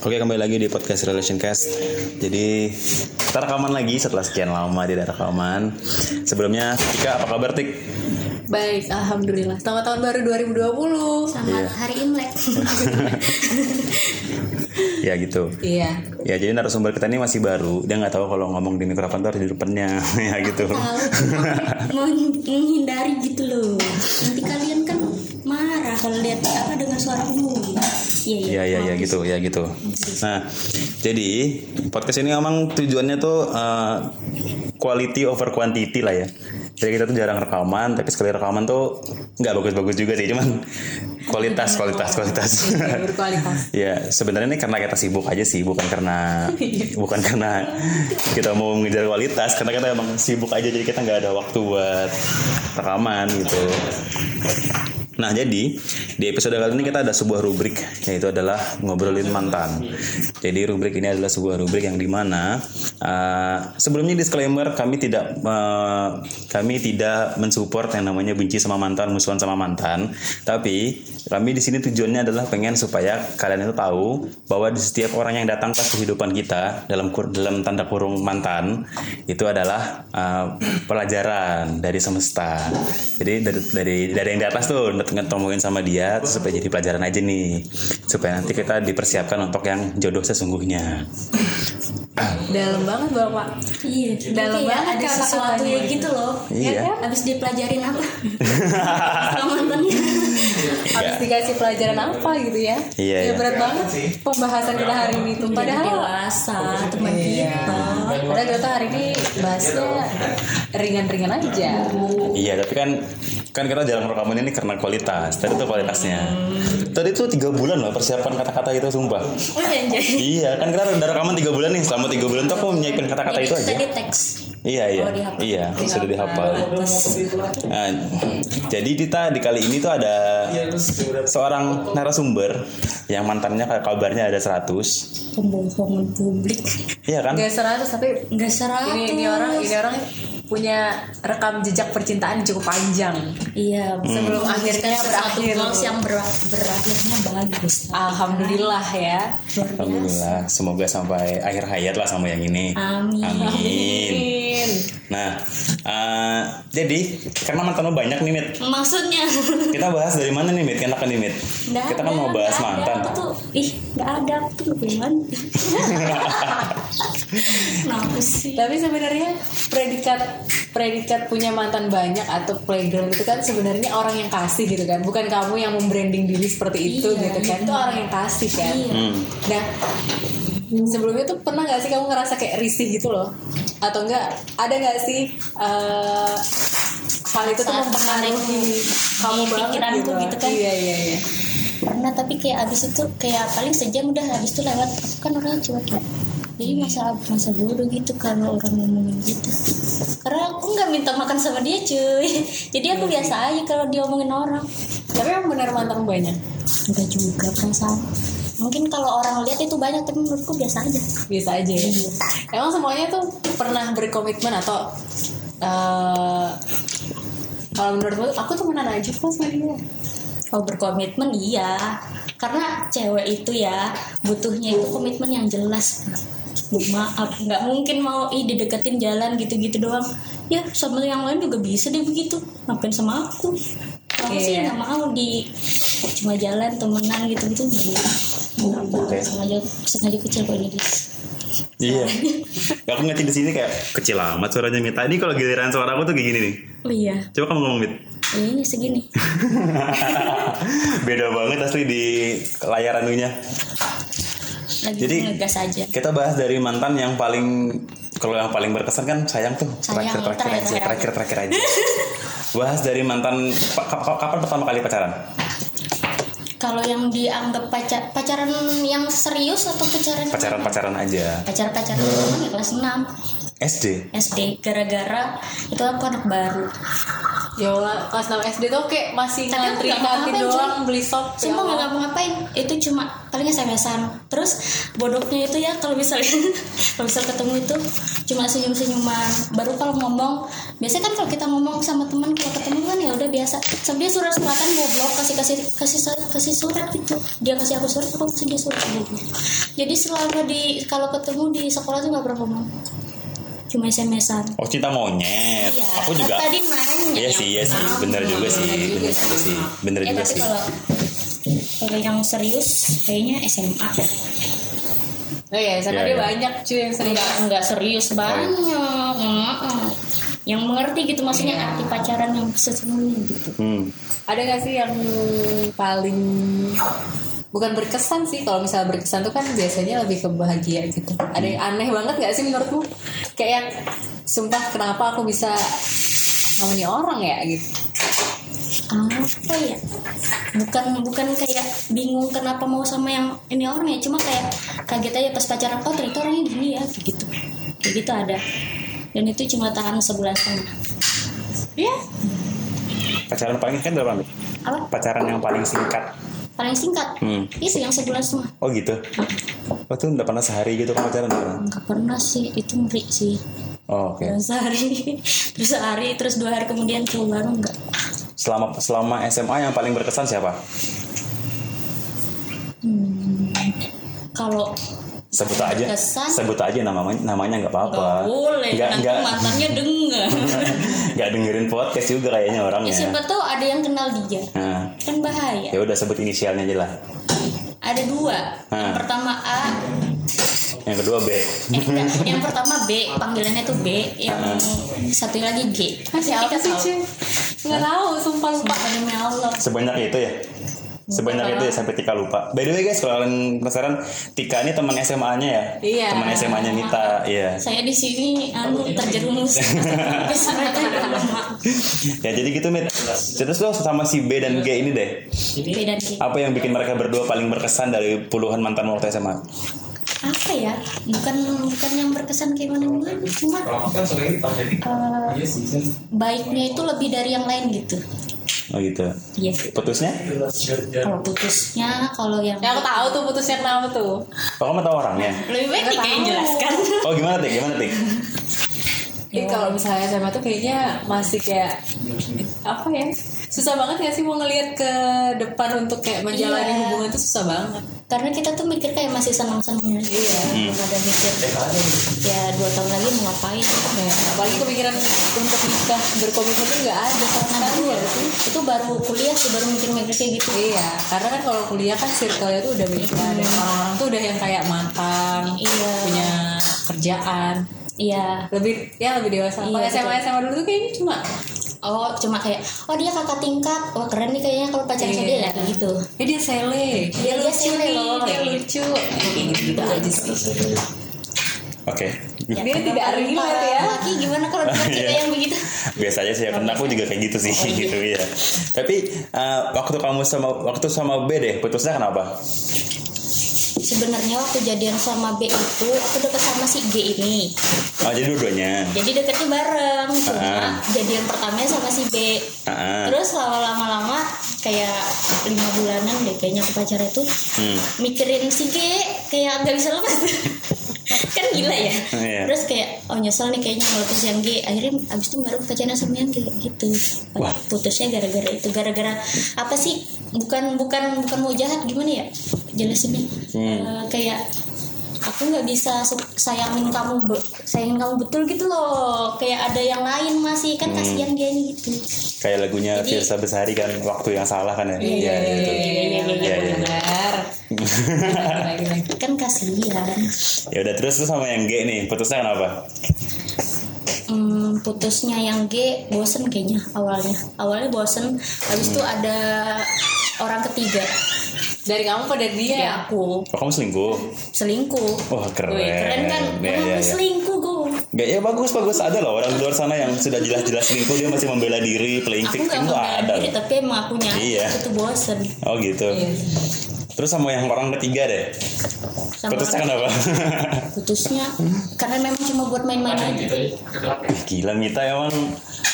Oke kembali lagi di podcast Relation Cast. Jadi kita rekaman lagi setelah sekian lama tidak rekaman. Sebelumnya Tika apa kabar Tik? Baik, alhamdulillah. Selamat tahun baru 2020. Selamat Iya. hari Imlek. Ya gitu. Iya. Ya jadi narasumber kita ini masih baru. Dia nggak tahu kalau ngomong di mikrofon tuh harus di depannya. ya gitu. Tahu mau menghindari gitu loh. Nanti kalian kan marah kalau lihat apa dengan suara umum. Iya Iya iya ya gitu ya gitu. Nah jadi podcast ini memang tujuannya tuh uh, quality over quantity lah ya. Jadi kita tuh jarang rekaman, tapi sekali rekaman tuh nggak bagus-bagus juga sih, cuman kualitas kualitas kualitas. Iya. Ya sebenarnya ini karena kita sibuk aja sih, bukan karena bukan karena kita mau mengejar kualitas, karena kita emang sibuk aja jadi kita nggak ada waktu buat rekaman gitu. Nah jadi di episode kali ini kita ada sebuah rubrik yaitu adalah ngobrolin mantan. Jadi rubrik ini adalah sebuah rubrik yang di mana uh, sebelumnya disclaimer kami tidak uh, kami tidak mensupport yang namanya benci sama mantan, musuhan sama mantan. Tapi kami di sini tujuannya adalah pengen supaya kalian itu tahu bahwa di setiap orang yang datang ke kehidupan kita dalam dalam tanda kurung mantan itu adalah uh, pelajaran dari semesta. Jadi dari dari dari yang di atas tuh ngetemuin sama dia supaya jadi pelajaran aja nih supaya nanti kita dipersiapkan untuk yang jodoh sesungguhnya. Dalam banget Bapak. Iya. Dalam Kayak banget ada sesuatu yang gitu loh. Iya. Habis dipelajarin apa? Harus dikasih pelajaran apa gitu ya? Iya, Ya iya. berat banget pembahasan kita hari ini tuh. Padahal dewasa teman Iya. kita. Padahal kita hari ini bahasnya ringan-ringan aja. Iya tapi kan kan kita jarang rekaman ini karena kualitas. Tadi tuh kualitasnya. Tadi tuh tiga bulan loh persiapan kata-kata itu sumpah. Oh iya kan kita udah rekaman tiga bulan nih. Selama tiga bulan tuh aku nyiapin kata-kata itu aja. tadi teks. Iya iya Oh, iya sudah dihafal. Nah, jadi kita di kali ini tuh ada seorang narasumber yang mantannya kayak kabarnya ada 100 Pembohongan publik. Iya kan? Gak seratus tapi Enggak seratus. ini ini orang ini orang punya rekam jejak percintaan cukup panjang. Iya, Sebelum akhirnya satu berakhir. goals yang ber- berakhirnya bagus. Alhamdulillah ya. Alhamdulillah semoga sampai akhir hayat lah sama yang ini. Amin. Amin. Amin. Nah, eh, jadi karena mantan lo banyak nih Mit. Maksudnya Kita bahas dari mana nih Mit? Enakan nih Mit. Nggak Kita kan mau bahas nggak ada. mantan. Aku tuh, ih, nggak ada aku tuh hubungan. Kenapa sih? Tapi sebenarnya predikat predikat punya mantan banyak atau playgirl itu kan sebenarnya orang yang kasih gitu kan, bukan kamu yang membranding diri seperti itu Iya, gitu kan. Itu orang yang kasih kan. Iya. Hmm. Nah, sebelumnya tuh pernah nggak sih kamu ngerasa kayak risih gitu loh? Atau enggak ada nggak sih eh, hal itu tuh mempengaruhi kamu banget pikiranku gitu kan. Iya iya iya. Pernah tapi kayak abis itu kayak paling sejam udah habis itu lewat. Aku kan orangnya cuek ya. Jadi masa masa bodoh gitu kalau orang ngomongin gitu. Karena aku nggak minta makan sama dia cuy. Jadi aku biasa aja kalau dia omongin orang. Tapi emang benar mantanmu banyak. Enggak juga perasaan. Mungkin kalau orang lihat itu banyak tapi menurutku biasa aja. Biasa aja ya. Emang semuanya tuh pernah berkomitmen atau eh kalau menurutmu aku temenan aja kok sama dia. Kalau berkomitmen iya. Karena cewek itu ya butuhnya itu komitmen yang jelas. Maaf, nggak mungkin mau ih dideketin jalan gitu-gitu doang. Ya sama yang lain juga bisa deh begitu. Ngapain sama aku? Aku sih Iya. nggak mau di cuma jalan temenan gitu-gitu. Oke. Sengaja sengaja kecil kok ini. Iya. aku ngerti di sini kayak kecil amat suaranya Mit. Tadi kalau giliran suara aku tuh kayak gini nih. Oh iya, Coba kamu ngomong Mit. ini segini. Beda banget asli di layar anunya. Lagi Jadi- ngegas aja. Kita bahas dari mantan yang paling kalau yang paling berkesan kan sayang tuh terakhir terakhir terakhir, aja terakhir. terakhir aja. bahas dari mantan pa- ka- kapan pertama kali pacaran? Kalau yang dianggap pacar pacaran yang serius atau pacaran Pacaran pacaran aja. pacar pacaran pertama ya kelas 6 SD. SD gara-gara itu aku anak baru Ya Allah, kelas 6 SD tuh kayak masih Tapi ngantri kantin doang beli sop. Ya. Sumpah gak ngapa-ngapain. Itu cuma paling SMS-an. Terus bodohnya itu ya Kalau misalnya Kalau misal ketemu itu Cuma senyum-senyuman. Baru kalau ngomong Biasanya kan kalau kita ngomong sama teman Kalau ketemu kan ya udah biasa. Sampai dia surat-suratan goblok Kasih kasih kasih kasih surat gitu. Dia kasih aku surat Aku kasih dia surat. Goblok Jadi selama di Kalau ketemu di sekolah tuh gak pernah ngomong Cuma SMS-an Oh cinta monyet. Iya, Aku juga. Tadi nanya Iya sih, iya sih, bener juga sih, bener juga sih, bener Eh juga sih. kalau kalau yang serius kayaknya SMA. Oh iya, sama Iya, dia iya. banyak cuy yang sering Enggak enggak serius banyak. Heeh. Yang mengerti gitu maksudnya arti pacaran yang sesungguhnya gitu. Hmm. Ada gak sih yang paling bukan berkesan sih kalau misalnya berkesan tuh kan biasanya lebih ke bahagia gitu. Ada yang aneh banget gak sih menurutmu? Kayak yang sumpah kenapa aku bisa sama nih orang ya gitu. Apa ya? Bukan bukan kayak bingung kenapa mau sama yang ini orang ya, cuma kayak kaget aja pas pacaran oh ternyata orangnya gini ya kayak gitu. Kayak gitu ada. Dan itu cuma tahan sebulan setengah. Iya. Pacaran paling kan berapa? Apa? Pacaran yang paling singkat. Paling singkat. Hmm. Itu yang sebulan setengah. Oh gitu. Oh tuh udah pernah sehari gitu kan pacaran? Enggak pernah sih, itu ngeri sih. Oh, oke. Dalam sehari, terus sehari, terus dua hari kemudian coba baru enggak. Selama selama SMA yang paling berkesan siapa? Hmm. Kalau Sebut aja. Berkesan? Sebut aja namanya namanya nggak apa-apa. boleh, Nggak nggak mantannya dengar. nggak dengerin podcast juga kayaknya ya, orangnya. siapa tahu ada yang kenal dia, Nah, kan bahaya. ya udah sebut inisialnya aja lah. Ada dua, yang Hmm. pertama A, Yang kedua B. eh, enggak, yang pertama B, panggilannya tuh B, yang satu lagi G. Siapa Kita sih tahu. Nggak tahu, sumpah lupa. Demi Allah. Sebanyak itu ya? Sebanyak Lupa. itu ya sampai Tika lupa. By the way guys, kalau kalian penasaran, Tika ini teman SMA-nya ya? Iya. Teman SMA-nya Nita, iya. Saya di sini anu terjerumus. Ya jadi gitu Mit. Terus lo sama si B dan G ini deh. B dan G. Apa yang bikin mereka berdua paling berkesan dari puluhan mantan waktu SMA? apa ya bukan bukan yang berkesan kayak mana gimana cuma sering jadi iya sih kan baiknya itu lebih dari yang lain gitu Oh gitu. iya Putusnya? kalau putusnya kalau yang Ya aku tahu tuh putusnya kenapa tuh. Oh kamu tahu orangnya? lebih baik Tika yang jelaskan Oh gimana Tik? Gimana Tik? Jadi kalau misalnya SMA tuh kayaknya masih kayak apa ya? Susah banget gak sih mau ngelihat ke depan untuk kayak menjalani Iya. hubungan tuh susah banget. karena kita tuh mikir kayak masih senang-senang iya. Belum ada mikir ya dua tahun lagi mau ngapain? Ya, apalagi kepikiran untuk nikah berkomitmen tuh nggak ada. Sama nah sekali. dulu ya. itu baru kuliah sih baru mikir-mikir kayak gitu. Iya, karena kan kalau kuliah kan circle-nya tuh udah beda. Dan orang-orang tuh udah yang kayak matang, Iya. punya kerjaan, iya. Lebih ya lebih dewasa. Kalau Iya, SMA SMA dulu tuh kayaknya cuma oh cuma kayak oh dia kakak tingkat oh keren nih kayaknya kalau pacaran sama dia Iya. ya kayak gitu ya dia sele, dia dia lucu sele nih, loh, dia kayak lucu, kayak gitu gitu aja sih. Oke. Ya, Dia tidak relate ya. laki gimana kalau cerita Iya. yang begitu Biasa aja sih karena aku juga kayak gitu sih gitu ya. Tapi eh, waktu kamu sama waktu sama B deh, putusnya kenapa? Sebenarnya waktu jadian sama B itu aku deket sama si G ini Oh jadi dua-duanya. jadi deketnya bareng cuma Ah. jadian pertamanya sama si B Ah, terus lama-lama kayak lima bulanan deh kayaknya aku pacaran itu Hmm. mikirin si G kayak nggak bisa lepas. Kan gila ya. Iya. terus kayak oh nyesel nih kayaknya ngelepas yang G. Akhirnya abis itu baru pacaran sama yang G gitu. Wah. putusnya gara-gara itu gara-gara apa sih? Bukan bukan bukan mau jahat gimana ya? Jelasinnya. Hmm. Eh, kayak aku nggak bisa sayangin kamu sayangin kamu betul gitu loh. Kayak ada yang lain masih kan kasihan dia nih gitu. Kayak lagunya Jadi- Firsa Besari kan waktu yang salah kan ya? Iya, Iya, iya, gitu. iya, iya, iya, Iya, iya. kan kasihan. Ya udah terus tuh sama yang G nih, putusnya kenapa? Hmm, putusnya yang G bosen kayaknya awalnya. Awalnya bosen habis itu ada orang ketiga Dari kamu pada dia. ya aku Oh kamu selingkuh? selingkuh Wah keren. Wih, keren kan iya, aku iya. selingkuh gue Gak ya bagus bagus ada loh orang di luar sana yang sudah jelas-jelas selingkuh dia masih membela diri playing aku victim ada. diri tapi emang akunya Iya. aku tuh bosen Oh gitu. Iya. Terus sama yang orang ketiga deh. sama Putusnya orang- kenapa? putusnya karena memang cuma buat main-main aja Ih, Gila Mita emang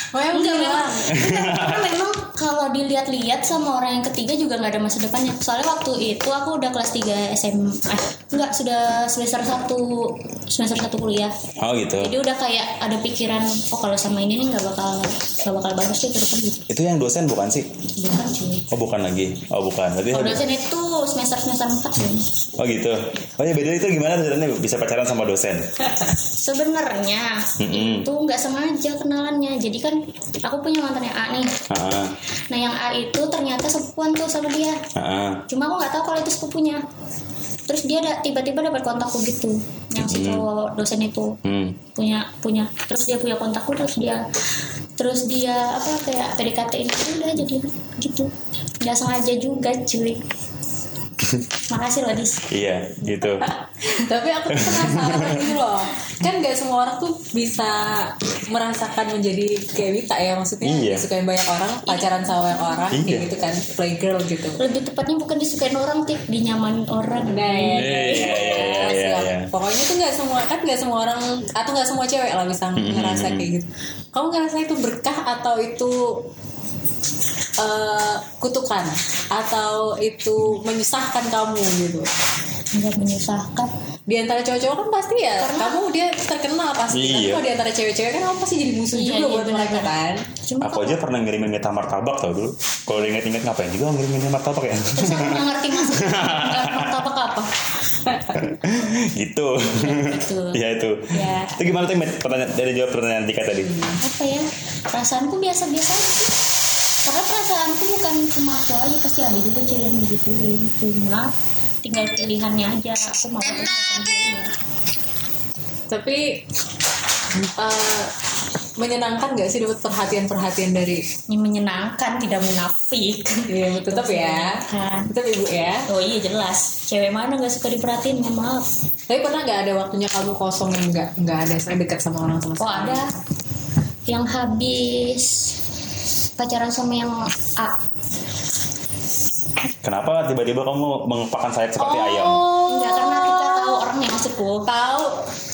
Oh, Enggak bilang. memang enggak, karena memang kalau dilihat-lihat sama orang yang ketiga juga nggak ada masa depannya. Soalnya waktu itu aku udah kelas 3 SMA. Eh, enggak, sudah semester 1 semester 1 kuliah. Oh gitu. Jadi udah kayak ada pikiran, oh kalau sama ini nih nggak bakal nggak bakal bagus sih ke depan gitu. Itu yang dosen bukan sih? Bukan cuy. Oh bukan lagi. Oh bukan. Berarti Kalau dosen itu semester semester 4 kan. Oh gitu. Oh ya beda itu gimana ceritanya bisa pacaran sama dosen? Sebenarnya Mm-mm. itu nggak sengaja kenalannya. Jadi kan aku punya mantannya A nih. Ah, Nah yang A itu ternyata sepupuan tuh sama dia. ah. Cuma aku nggak tahu kalau itu sepupunya. Terus dia ada tiba-tiba dapat kontakku gitu. Yang si cowok dosen itu Hmm. punya punya. Terus dia punya kontakku terus dia terus dia apa kayak PDKT ini udah jadi gitu. Nggak sengaja juga cuy. Makasih loh Dis. Iya, gitu. Tapi aku tuh penasaran gitu loh. Kan gak semua orang tuh bisa merasakan menjadi kayak Wita ya maksudnya Iya. disukain banyak orang, pacaran sama banyak orang Iya. kayak gitu kan, playgirl gitu. Lebih tepatnya bukan disukain orang, Tik, dinyamanin orang. Nah, ya, Iya, iya, iya, iya, siap. iya. Pokoknya tuh nggak semua kan nggak semua orang atau nggak semua cewek lah bisa ngerasa kayak gitu. Kamu ngerasa itu berkah atau itu eh, kutukan atau itu menyusahkan kamu gitu? Nggak menyusahkan. Di antara cowok-cowok kan pasti ya kamu dia terkenal pasti. Tapi Iya. kalau di antara cewek-cewek kan kamu pasti jadi musuh Iya, juga iya, buat mereka kan. Cuma Aku aja pernah ngirimin minta martabak tau dulu. Kalau diinget-inget ngapain juga ngirimin minta martabak ya? Terus aku nggak ngerti maksudnya nggak martabak apa gitu. Gitu. Iya itu. Ya. Itu gimana tuh pertanyaan dari jawab pertanyaan Tika tadi? apa ya perasaanku biasa-biasa aja sih karena perasaanku bukan cuma aku aja pasti ada juga cewek yang begituin cuma tinggal pilihannya aja aku mau apa Tapi eh, menyenangkan gak sih dapat perhatian-perhatian dari? Ini menyenangkan tidak munafik. Iya tetap ya. kan. Tetap ibu ya. oh iya jelas. Cewek mana nggak suka diperhatiin? Mohon maaf. Tapi pernah nggak ada waktunya kamu kosong yang nggak nggak ada saya dekat sama orang sama oh ada. Yang habis pacaran sama yang A Kenapa tiba-tiba kamu mengepakkan sayap seperti ayam? Oh, enggak karena kita tahu orangnya maksudku tahu.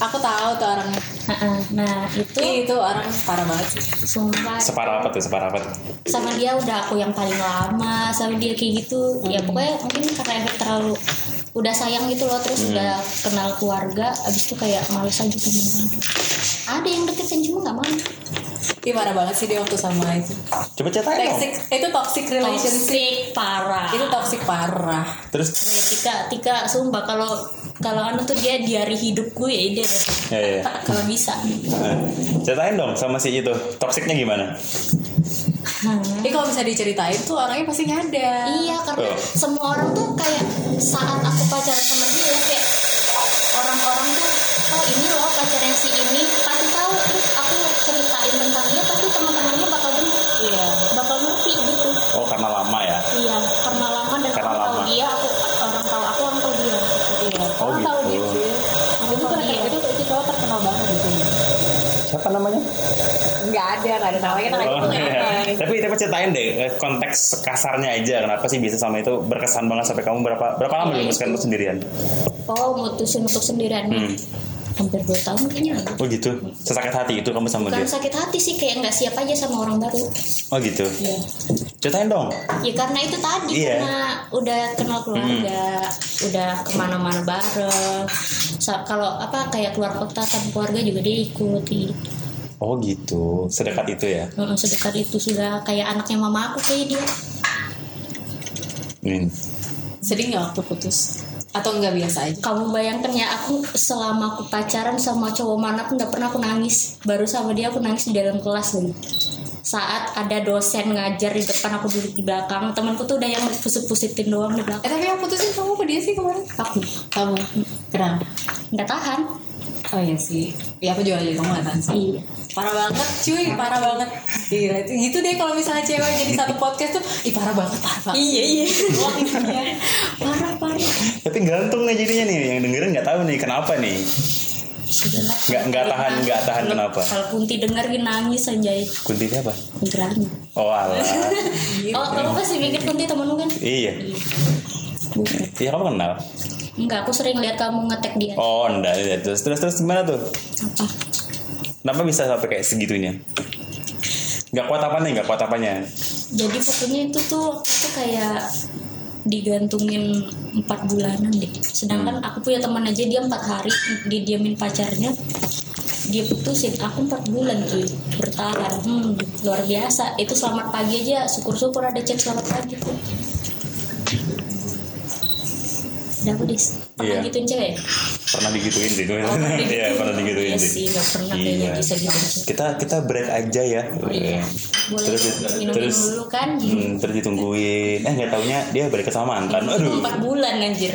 Aku tahu tuh orangnya. Heeh. nah itu Ih, itu orang parah banget sih. sumpah Separah apa tuh? Separah apa tuh? sama dia udah aku yang paling lama sama dia kayak gitu ya pokoknya mungkin karena efek terlalu udah sayang gitu loh terus udah kenal keluarga abis itu kayak males aja orang ada yang deketin cuma nggak mau Ih, parah banget sih dia waktu sama itu. Coba ceritain dong. Toxic, itu toxic relationship. toxic parah Itu toxic parah. Terus Tika Tika sumpah kalau kalau anu tuh dia diari hidupku ya ide deh ya, ya. kalau bisa Nah, Ceritain dong sama si itu. Toksiknya gimana? Ini kalau bisa diceritain tuh orangnya pasti ada. Iya karena Oh. semua orang tuh kayak saat aku pacaran sama dia ya kayak orang-orang tuh oh ini loh pacarnya si ini pasti tahu terus aku ceritain tentang dia pasti teman-temannya bakal denger Iya. bakal ngerti gitu Oh karena lama ya? iya karena lama dan Karena orang tahu lama. dia aku orang tahu aku orang tahu dia Iya. Oh, Orang tahu dia gitu. cuy. Aku Itu tahu kan dia itu itu cowok terkenal banget di sini. Siapa namanya? Nggak ada, nggak ada namanya kan Oh, iya. Tapi tapi ceritain deh eh, konteks kasarnya aja kenapa sih bisa sama itu berkesan banget sampai kamu berapa berapa lama memutuskan untuk sendirian? oh mutusin untuk sendirian Hmm. hampir dua tahun kayaknya Oh gitu. Sesakit hati itu kamu sama bukan dia. sakit hati sih kayak nggak siap aja sama orang baru Oh gitu. Iya. Ceritain dong. Ya karena itu tadi Iya. karena udah kenal keluarga, udah ke mana-mana bareng. Kalau apa kayak keluar kota sama keluarga juga dia ikut. gitu. Oh gitu. Sedekat itu ya. Heeh, Sedekat itu sudah kayak anaknya mama aku kayak dia. Hmm. Sedih nggak waktu putus? Atau nggak biasa aja? Kamu bayangkan ya aku selama aku pacaran sama cowok mana pun nggak pernah aku nangis. Baru sama dia aku nangis di dalam kelas nih. Saat ada dosen ngajar di depan aku duduk di belakang, temanku tuh udah yang pusut-pusitin doang di belakang. Eh tapi yang putusin kamu ke dia sih kemarin? Aku Kamu kenapa? nggak tahan. Oh iya sih. Ya aku juga jadi kamu nggak tahan sih. Iya. Parah banget cuy, parah banget. Gila itu gitu deh kalau misalnya cewek jadi satu podcast tuh, ih parah banget, parah banget. Iya iya. Parah parah. Tapi gantung nih jadinya nih yang dengerin nggak tahu nih kenapa nih. Nggak nggak tahan nggak tahan kenapa? Kalau Kunti dengar dia nangis anjay. Kunti siapa? Kuntilanak. Oh alah. Oh, kamu pasti mikir Kunti temenmu kan? iya. Iya kamu kenal. Enggak, aku sering lihat kamu ngetek dia. Oh enggak. iya. Terus terus terus gimana tuh? Apa? Kenapa bisa sampai kayak segitunya? Nggak kuat apa nih? Nggak kuat apanya? jadi pokoknya itu tuh waktu itu kayak digantungin empat bulanan deh sedangkan Hmm. aku punya teman aja dia empat hari didiamin pacarnya dia putusin aku empat bulan cuy bertahan hmm, luar biasa itu selamat pagi aja syukur-syukur ada chat selamat pagi tuh udah aku dis pernah Iya. gituin cewek Pernah digituin sih. Oh, pernah Iya, pernah digituin Iya sih. nggak pernah kayaknya Iya. bisa gitu Kita kita break aja ya. Iya. boleh Terus minum terus dulu kan hmm, terus ditungguin. Eh nggak taunya dia balik ke sama mantan. itu Aduh. empat bulan anjir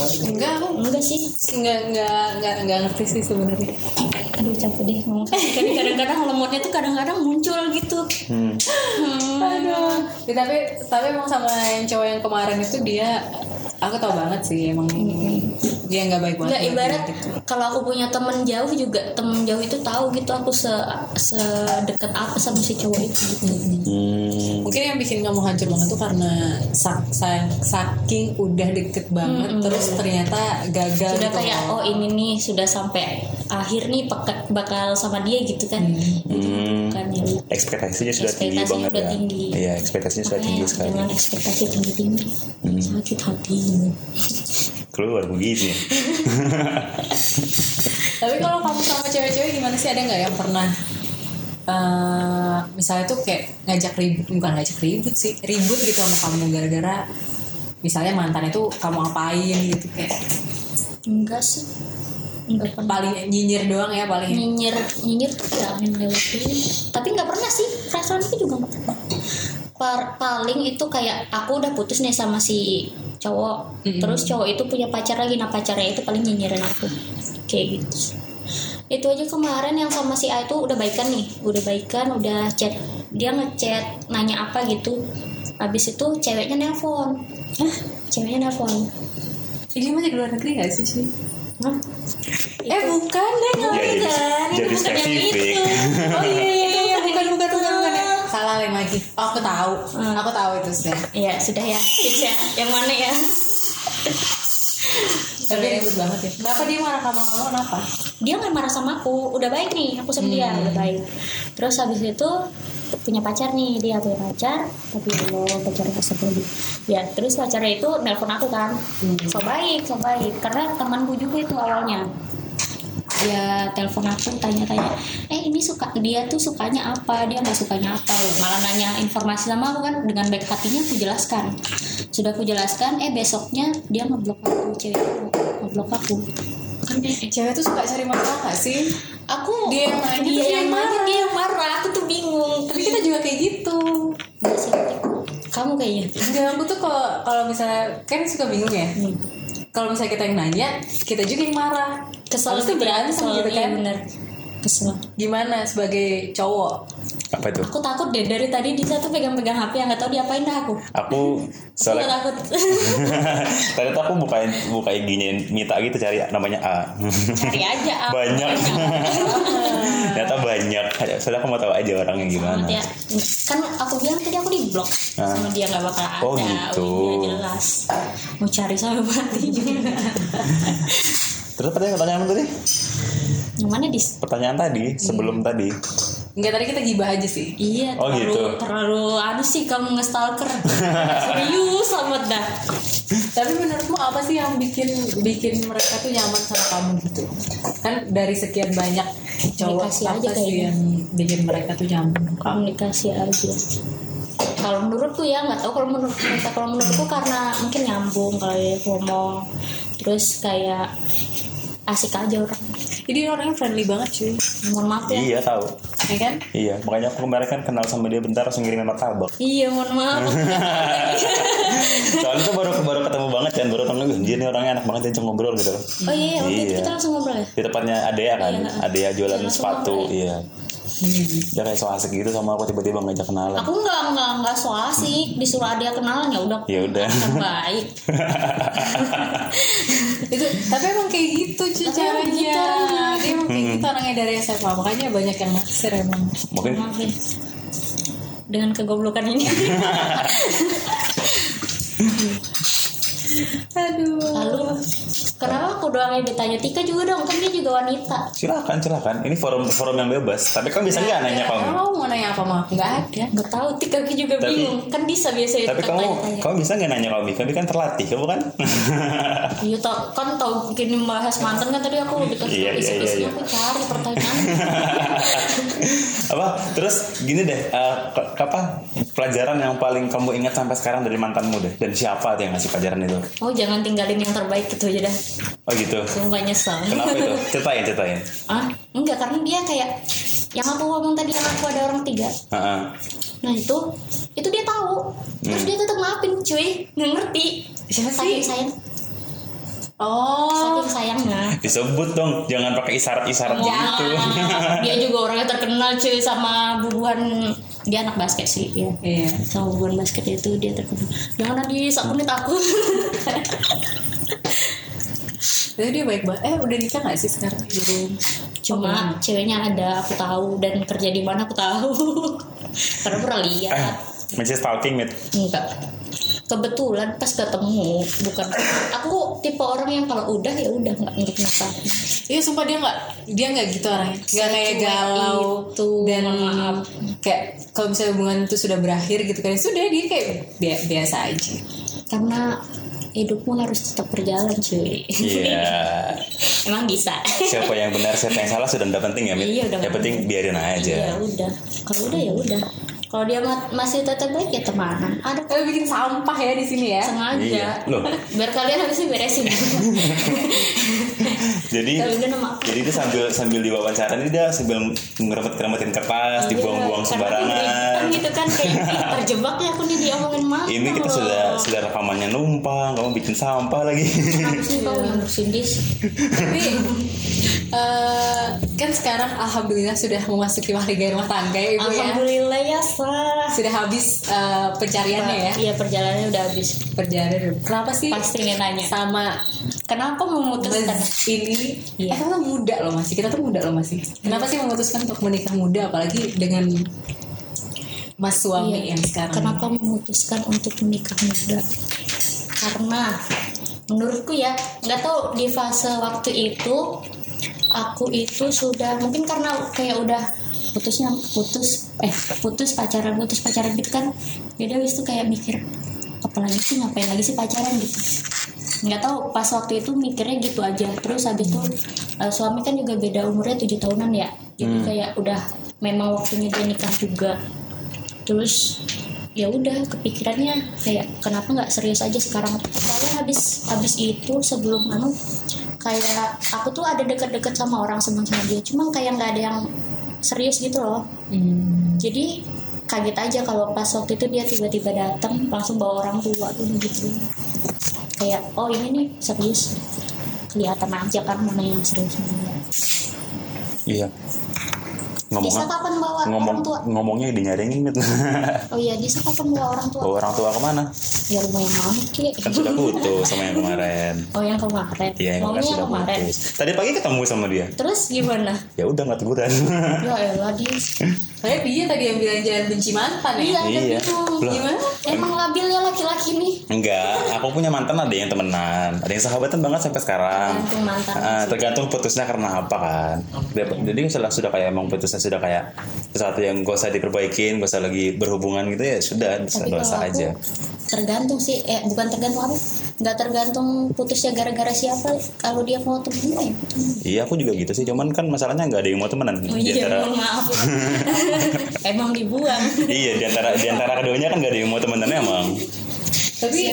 enggak aku enggak sih nggak nggak nggak nggak ngerti sih sebenarnya aduh capek deh ngomong kan kadang-kadang lemotnya tuh kadang-kadang muncul gitu Hmm. aduh Ya, tapi tapi emang sama yang cowok yang kemarin itu dia aku tau banget sih emang dia nggak baik banget nggak buat ibarat gitu. kalau aku punya temen jauh juga temen jauh itu tahu gitu aku se sedekat apa sama si cowok itu gitu. Hmm. mungkin yang bikin kamu hancur banget tuh karena sak, sa- saking udah deket banget terus ternyata gagal sudah gitu kayak oh ini nih sudah sampai akhir nih bakal sama dia gitu kan Hmm. kan ya Ekspektasinya sudah tinggi Ekspektasinya banget udah ya. tinggi. Iya, ekspektasinya sudah tinggi sekali. dengan ekspektasi tinggi tinggi Hmm. sakit hati Keluar begini. Tapi kalau kamu sama cewek-cewek gimana sih? Ada nggak yang pernah eh misalnya tuh kayak ngajak ribut bukan ngajak ribut sih ribut gitu sama kamu gara-gara misalnya mantan itu kamu apain gitu kayak enggak sih. Enggak pernah. paling nyinyir doang ya paling. Nyinyir nyinyir tuh dulu tapi nggak pernah sih perasaan aku juga nggak pernah. Paling itu kayak aku udah putus nih sama si cowok. Terus cowok itu punya pacar lagi. Nah pacarnya itu paling nyinyirin aku. Kayak gitu. Itu aja kemarin yang sama si A itu udah baikan nih. Udah baikan udah chat. Dia ngechat nanya apa gitu. Habis itu ceweknya nelpon. Hah? ceweknya nelpon. Ini masih luar negeri gak sih Ci? Hah? eh bukan deh bukan, itu jadi bukan yang spesifik. itu. oh iya iya lain lagi. Oh, aku tahu. Hmm. aku tahu itu sih. Iya sudah ya. Fix ya yang mana ya? Tapi ribut banget ya. Kenapa dia marah kamu kamu? Kenapa? Dia nggak marah sama aku. Udah baik nih aku sama dia udah baik. Terus habis itu punya pacar nih dia punya pacar tapi lo pacar tersebut ya terus pacarnya itu nelpon aku kan. So baik so baik. Karena temanku juga itu awalnya dia telepon aku tanya-tanya eh ini suka dia tuh sukanya apa? Dia nggak sukanya apa? Malah nanya informasi sama aku kan dengan baik hatinya aku jelaskan. Sudah aku jelaskan eh besoknya dia ngeblok aku cewek itu ngeblok aku. Kan cewek tuh suka cari masalah gak sih? Aku Dia yang nanya, dia yang marah. nanya dia yang marah aku tuh bingung. Tapi kita juga kayak gitu. Nggak sih, kamu kayaknya. Enggak, aku tuh kalau kalau misalnya kan suka bingung ya. Hmm. Kalau misalnya kita yang nanya, kita juga yang marah. kesel itu berantem gitu iya kan. bener kesel Gimana sebagai cowok? Apa itu? aku takut deh dari tadi dia tuh pegang-pegang HP yang nggak tahu diapain dah aku Aku aku soalnya takut tadi tuh aku bukain buka IG-nya Mita gitu cari namanya A. cari aja apa banyak. Ternyata banyak. Soalnya aku mau tahu aja orangnya gimana. ya kan aku bilang tadi aku di blok Ah. sama dia nggak bakal ada Oh, gitu. Udah jelas mau cari sampai mati juga Terus pertanyaan apa tadi? yang mana dis Pertanyaan tadi sebelum tadi. Enggak tadi kita gibah aja sih. Iya, Oh, terlalu gitu. terlalu anu sih kamu nge-stalker. Serius amat dah. Tapi menurutmu apa sih yang bikin bikin mereka tuh nyaman sama kamu gitu? Kan dari sekian banyak cowok Komunikasi apa aja sih kayaknya. yang bikin mereka tuh nyaman? Komunikasi aja. Kalau menurutku ya nggak tahu kalau menurut kita kalau menurutku karena mungkin nyambung kalau dia ngomong terus kayak asik aja orang. Jadi orangnya friendly banget cuy. Mohon maaf ya. Iya tahu. Ya kan? Iya, makanya aku kemarin kan kenal sama dia bentar langsung ngirimin martabak. Iya, mohon maaf. Soalnya tuh baru baru ketemu banget kan, baru tahu anjir nih orangnya enak banget dia ngobrol gitu. Oh iya, waktu itu Iya. kita langsung ngobrol ya. Di tempatnya Adea kan, Iya. Adea jualan sepatu, ngobrol iya. Dia kayak so asik gitu sama aku tiba-tiba ngajak kenalan. Aku nggak nggak nggak so asik disuruh dia kenalan ya udah. Ya udah. Terbaik. itu tapi emang kayak gitu cuy emang caranya kayak gitu orangnya dari SMA makanya banyak yang naksir emang Mungkin Maaf ya. Dengan kegoblokan ini. Aduh. lalu kenapa aku doang yang ditanya Tika juga dong kan dia juga wanita Silakan, silakan. Ini forum forum yang bebas. Tapi kamu bisa nggak nanya kamu? Kamu mau nanya apa mah? Nggak ada. nggak tahu Tika juga Tapi- bingung kan bisa biasa itu Tapi kan kamu tanya-tanya. kamu bisa nggak nanya kami? Kami kan terlatih, kamu kan? Iya tau kan tau gini bahas mantan kan tadi aku dikasih Iya, iya, iya, iya. aku cari pertanyaan apa? Terus gini deh, eh, ke- apa pelajaran yang paling kamu ingat sampai sekarang dari mantanmu deh? Dan siapa tuh yang ngasih pelajaran itu? Oh jangan tinggalin yang terbaik gitu aja dah Oh gitu. sumpah nyesel Kenapa itu? Ceritain, ceritain. ah enggak karena dia kayak yang aku ngomong tadi yang aku ada orang tiga Heeh. nah itu itu dia tahu terus Hmm. dia tetap maafin cuy nggak ngerti Siapa sih? sayang Oh. saking sayangnya Disebut dong, jangan pakai isyarat-isyarat gitu. Dia juga orangnya terkenal cuy sama bubuhan dia anak basket sih ya Iya. sama bubuhan basket itu dia terkenal jangan nanti aku nih takut Tapi dia baik banget. Eh udah nikah nggak sih sekarang? Belum. cuma ceweknya ada aku tahu dan kerja di mana aku tahu karena pernah Eh, lihat masih stalking, Mit. enggak kebetulan pas ketemu bukan aku tipe orang yang kalau udah ya udah nggak nggak penasaran Iya sumpah dia nggak dia nggak gitu orangnya. Nggak kayak galau itu, dan maaf. kayak kalau misalnya hubungan itu sudah berakhir gitu kan sudah dia kayak bia- biasa aja. karena hidupmu harus tetap berjalan cuy Iya. emang bisa Siapa yang benar, siapa yang salah sudah tidak penting ya, Mit. Iya, udah yang penting biarin aja. ya udah kalau udah ya udah kalau dia ma- masih tetap baik ya temanan ada kok Tapi bikin sampah ya di sini ya. sengaja Iya. Loh, biar kalian habisnya beresin jadi jadi dia sambil sambil diwawancara ini dia sambil ngerempet-ngerempetin kertas, dibuang-buang Iya, kan sembarangan. ribet gitu kan kayak "Ih, terjebak ya aku nih diomongin mama Ini kita sudah sudah rekamannya numpang, kamu bikin sampah lagi. Kamu yang bersihin dis Tapi eh, kan sekarang alhamdulillah sudah memasuki warga rumah tangga ya ibu ya. alhamdulillah ya sah Sudah habis eh, pencariannya ya. iya perjalanannya udah habis Perjalanan. Kenapa sih pasti nih nanya sama kenapa memutuskan Mas ini Iya. eh, kita tuh muda loh masih kita tuh muda loh masih kenapa sih memutuskan untuk menikah muda apalagi dengan mas suami Iya. yang sekarang Kenapa memutuskan untuk menikah muda? Karena menurutku ya, nggak tahu di fase waktu itu aku itu sudah mungkin karena kayak udah putusnya putus eh putus pacaran putus pacaran gitu kan jadi habis itu kayak mikir apalagi sih ngapain lagi sih pacaran? gitu. Nggak tahu pas waktu itu mikirnya gitu aja. Terus habis itu eh, suami kan juga beda umurnya tujuh tahunan ya. Jadi kayak udah memang waktunya dia nikah juga. Terus ya udah kepikirannya kayak kenapa nggak serius aja sekarang? Soalnya habis habis itu sebelum anu kayak aku tuh ada deket-deket sama orang senang sama dia. Cuma kayak nggak ada yang serius gitu loh Hmm. jadi kaget aja kalau pas waktu itu dia tiba-tiba datang langsung bawa orang tua tuh gitu kayak oh ini nih serius kelihatan aja kan mana yang serius mana. Iya. Ngomong Disa kapan bawa ngomong orang tua ngomongnya dinyaringin Mit. oh iya Disa kapan bawa orang tua Bawa orang tua ke mana? ya rumah yang mana ki Kan sudah putus sama yang kemarin. oh yang kemarin Iya, yang kemarin sudah yang kemarin putus. Tadi pagi ketemu sama dia. terus gimana Ya udah nggak teguran. ya elah Dis Soalnya dia tadi yang bilang jangan benci mantan ya iya Iya. Loh. gimana emang labil ya laki-laki nih Enggak, aku punya mantan ada yang temenan, ada yang sahabatan banget sampai sekarang. Tergantung mantan Ah, tergantung putusnya karena apa kan. Dia- Jadi sudah sudah kayak emang putusnya sudah kayak sesuatu yang gak usah diperbaikin, gak usah lagi berhubungan gitu ya sudah, aku aja. tergantung sih eh bukan tergantung apa nggak tergantung putusnya gara-gara siapa kalau dia mau temen ya? Iya aku juga gitu sih, cuman kan masalahnya nggak ada yang mau temenan. oh, Di iya antara- mohon maaf. Emang dibuang. Iya di antara di antara keduanya kan gak ada yang mau temenan emang. tapi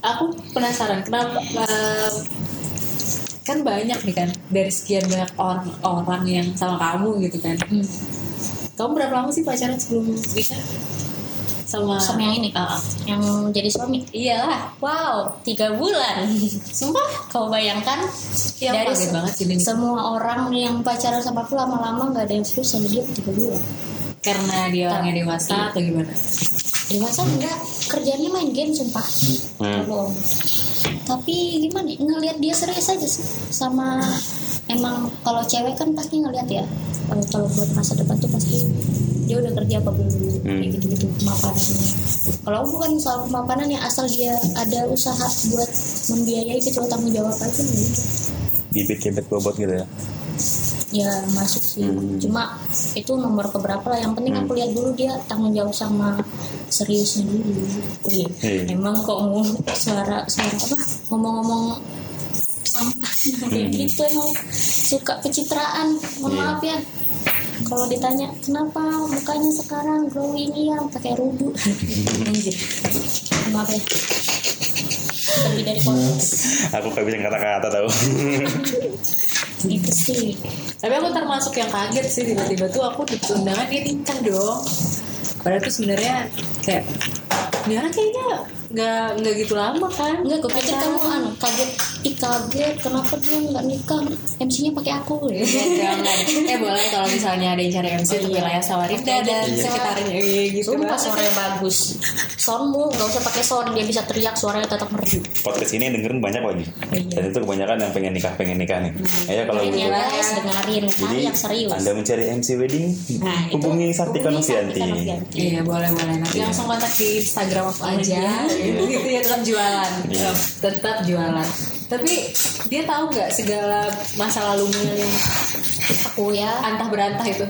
aku penasaran kenapa eh, kan banyak nih kan dari sekian banyak orang-orang yang sama kamu gitu kan. Hmm. kamu berapa lama sih pacaran sebelum nikah sama sama yang ini Ah, yang jadi suami. Iyalah. Wow tiga bulan. Sumpah kau bayangkan Iya, dari se- banget sih ini. semua orang yang pacaran sama aku lama-lama nggak ada yang serius sama dia tiga bulan. Karena dia orangnya dewasa atau gimana? Dewasa enggak. Kerjanya main game sumpah. Hmm. Bohong. tapi gimana ya, ngelihat dia serius aja sih. Sama emang kalau cewek kan pasti ngelihat ya. Kalau kalau buat masa depan tuh pasti dia udah kerja apa belum Hmm. kayak gitu gitu kemapanannya kalau aku bukan soal kemapanan ya asal dia ada usaha buat membiayai gitu tanggung jawab aja ya udah. bibit kebet bobot gitu ya ya masuk sih Hmm. cuma itu nomor keberapa lah yang penting aku lihat dulu dia tanggung jawab sama seriusnya dulu Wih, Iya. emang kok mau suara suara apa ngomong-ngomong sampah Hmm. gitu emang suka pencitraan mohon Iya. maaf ya kalau ditanya kenapa mukanya sekarang glowing? Iya pakai rudu. Anjir maaf ya. Lebih dari konteks aku gak bisa kata-kata tau. Itu sih. Tapi aku termasuk yang kaget sih tiba-tiba tuh aku dapet undangan dia nikah dong. Padahal tuh sebenarnya kayak orang kayaknya nggak nggak gitu lama kan? Enggak, gue pikir kamu anu kaget, ih kaget, kenapa dia nggak nikah? MC-nya pakai aku ya. Jangan. Eh boleh kalau misalnya ada yang cari MC di Iya. wilayah Samarinda dan Iya. sekitarnya eh, gitu. Sumpah kan. suaranya bagus. Soundmu nggak usah pakai sound, dia bisa teriak suaranya tetap merdu. podcast ini yang dengerin banyak lagi Iya. dan itu kebanyakan yang pengen nikah pengen nikah nih ya kalau ya gitu guys, dengerin. jadi serius. anda mencari MC wedding Nah, hubungi hubungi Novianti. Iya boleh boleh nanti Iya. langsung kontak di Instagram aku aja Iya. Gitu ya tetap jualan. Iya. tetap jualan. Tapi dia tahu nggak segala masa lalunya yang Aku ya, antah berantah itu.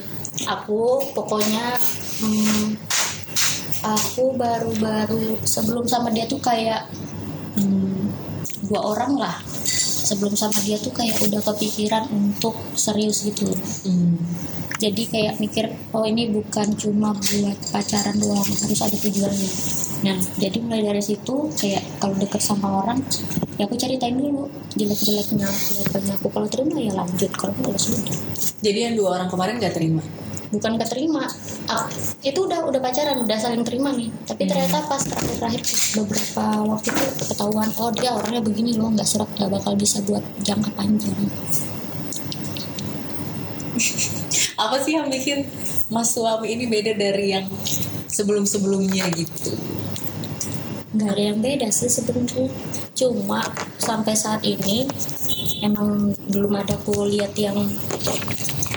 Aku pokoknya hmm, aku baru-baru sebelum sama dia tuh kayak hmm, dua orang lah sebelum sama dia tuh kayak udah kepikiran untuk serius gitu. Jadi kayak mikir oh ini bukan cuma buat pacaran doang harus ada tujuannya. Nah. Jadi mulai dari situ kayak kalau deket sama orang ya aku ceritain dulu jelek-jeleknya jelek-jeleknya aku. Kalau terima ya lanjut. Kalau enggak ya sudah. Jadi yang dua orang kemarin nggak terima bukan keterima. Ah, itu udah udah pacaran udah saling terima nih. Tapi ternyata pas terakhir-terakhir beberapa waktu itu ketahuan oh dia orangnya begini loh nggak serak nggak bakal bisa buat jangka panjang. Apa sih yang bikin mas suami ini beda dari yang sebelum sebelumnya gitu? Nggak ada yang beda sih sebenarnya. Cuma sampai saat ini emang belum ada aku lihat yang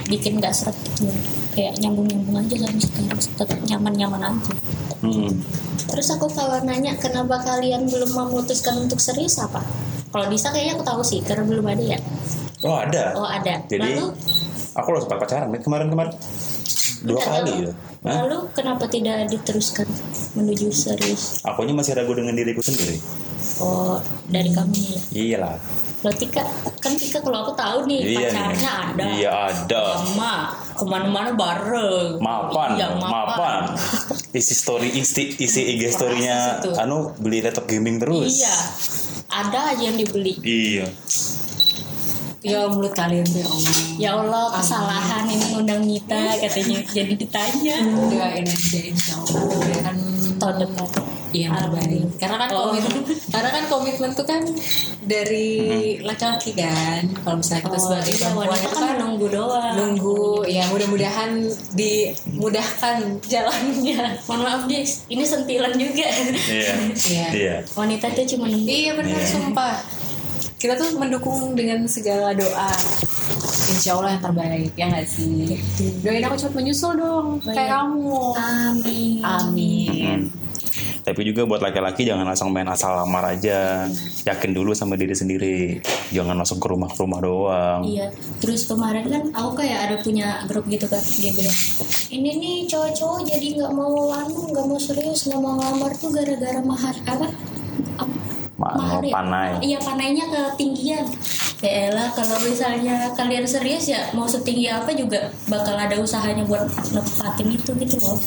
bikin nggak seret gitu. Kayak nyambung nyambung aja sampai sekarang tetap nyaman nyaman aja Hmm. terus aku kalau nanya kenapa kalian belum memutuskan untuk serius apa kalau bisa kayaknya aku tahu sih karena belum ada ya Oh ada. oh ada Jadi lalu aku loh sempat pacaran nih kemarin-kemarin dua Bentar, kali lalu- ya. Hah? lalu kenapa tidak diteruskan menuju serius Akunya masih ragu dengan diriku sendiri. oh dari kami ya Iyalah. Loh Tika, kan Tika kalau aku tahu nih Iya nih. pacarnya ada. Iya ada. Sama ke mana-mana bareng. Mapan, Iya, mapan. Isi story, isi, isi IG storynya, anu beli laptop gaming terus. Iya. Ada aja yang dibeli. Iya. ya mulut kalian ya Allah Ya Allah, kesalahan ini ngundang Nita katanya. Jadi ditanya. doain aja insya Allah kan Tahun depan. Yang terbaik karena kan Oh. komitmen karena kan komitmen tuh kan dari laki-laki kan kalau misalnya kita Oh, sebagai iya, perempuan wanita itu kan kan menunggu doang. nunggu ya mudah-mudahan dimudahkan jalannya Mohon maaf guys, ini sentilan juga. Iya. Iya. Iya. Wanita tuh cuma nunggu. iya benar Iya. sumpah kita tuh mendukung dengan segala doa insya Allah yang terbaik ya nggak sih doain aku cepat menyusul dong kayak iya. kamu Amin. amin Tapi juga buat laki-laki jangan langsung main asal lamar aja. Yakin dulu sama diri sendiri. Jangan langsung ke rumah ke rumah doang. Iya, terus kemarin kan aku kayak ada punya grup gitu kan dia bilang ini nih cowok-cowok jadi nggak mau anu nggak mau serius nggak mau ngelamar tuh gara-gara mahar apa Ap- Ma- mahar ya? panai. Iya panainya ketinggian. Ya elah kalau misalnya kalian serius ya mau setinggi apa juga bakal ada usahanya buat nepatin itu gitu loh.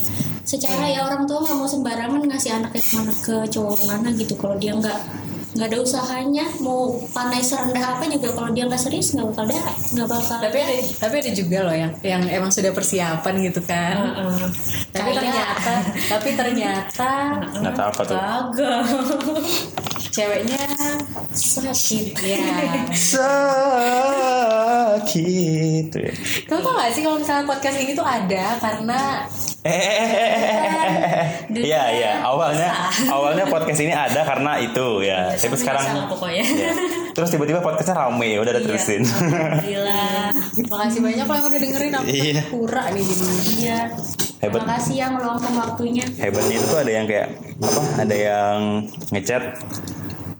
Secara ya orang tua nggak mau sembarangan ngasih anaknya ke mana ke cowok mana gitu kalau dia nggak nggak ada usahanya mau panai serendah apa juga kalau dia nggak serius nggak bakal ada nggak bakal tapi ada tapi ada juga loh yang yang emang sudah persiapan gitu kan Heeh. tapi Kayak- ternyata tapi ternyata Ternyata apa tuh? Ceweknya sakit ya Sakit. ya. Kamu tau gak sih kalau misalnya podcast ini tuh ada karena Eh, iya iya. Awalnya awalnya podcast ini ada karena itu ya. Tapi Sampai sekarang sama pokoknya. ya. Terus tiba-tiba podcastnya rame, udah ada Iya. terusin. Alhamdulillah. makasih banyak lo yang udah dengerin aku Iya. pura nih jadi. Iya. Hebat. Terima kasih yang meluangkan waktunya. Hebatnya itu tuh ada yang kayak apa? Ada yang ngechat.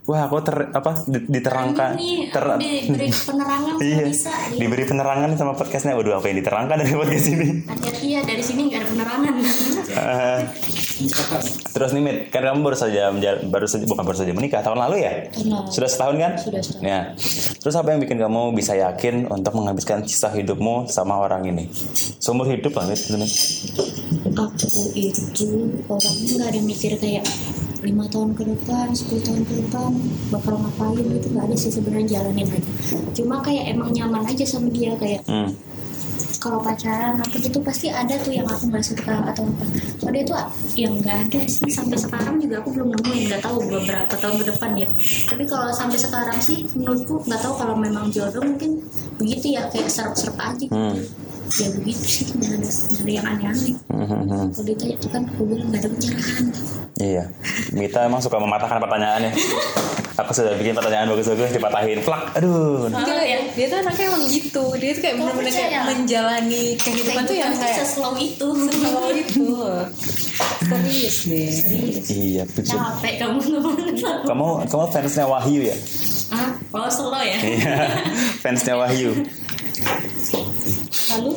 Wah, aku ter apa di- diterangkan Ini ter diberi penerangan iya, bisa. Iya. diberi penerangan sama podcastnya. Waduh, apa yang diterangkan dari podcast ini? Hati-hati ya dari sini nggak ada penerangan. Eh, terus nih Mit, kan kamu baru saja baru saja bukan baru saja menikah tahun lalu ya? Tahun lalu. Sudah setahun kan? Sudah setahun. Ya. Terus apa yang bikin kamu bisa yakin untuk menghabiskan sisa hidupmu sama orang ini? Seumur hidup lah Mit. Mit. aku itu orangnya nggak ada mikir kayak lima tahun ke depan, 10 tahun ke depan bakal ngapain gitu nggak ada sih sebenarnya jalanin aja. Cuma kayak emang nyaman aja sama dia kayak Hmm. kalau pacaran apa gitu pasti ada tuh yang aku nggak suka atau apa. Kalau dia tuh yang nggak ada sih sampai sekarang juga aku belum nemuin nggak tahu beberapa tahun ke depan ya. Tapi kalau sampai sekarang sih menurutku nggak tahu kalau memang jodoh mungkin begitu ya kayak serap-serap aja. gitu. Hmm. Ya begitu sih nggak ada nggak ada yang aneh-aneh. Kalau ditanya tuh kan aku bilang nggak ada pencerahan. Iya. Mita emang suka mematahkan pertanyaannya. Aku sudah bikin pertanyaan bagus-bagus dipatahin. Plak. Aduh. Dia, ya. dia tuh anaknya emang gitu. Dia tuh kayak Kamu bener-bener kayak menjalani kehidupan tuh yang kayak seslow itu. kalau gitu. Serius deh. Iya, betul. Capek kamu ngomong Kamu kamu fansnya Wahyu ya? Ah, kalau slow ya. Iya. fansnya Wahyu. Lalu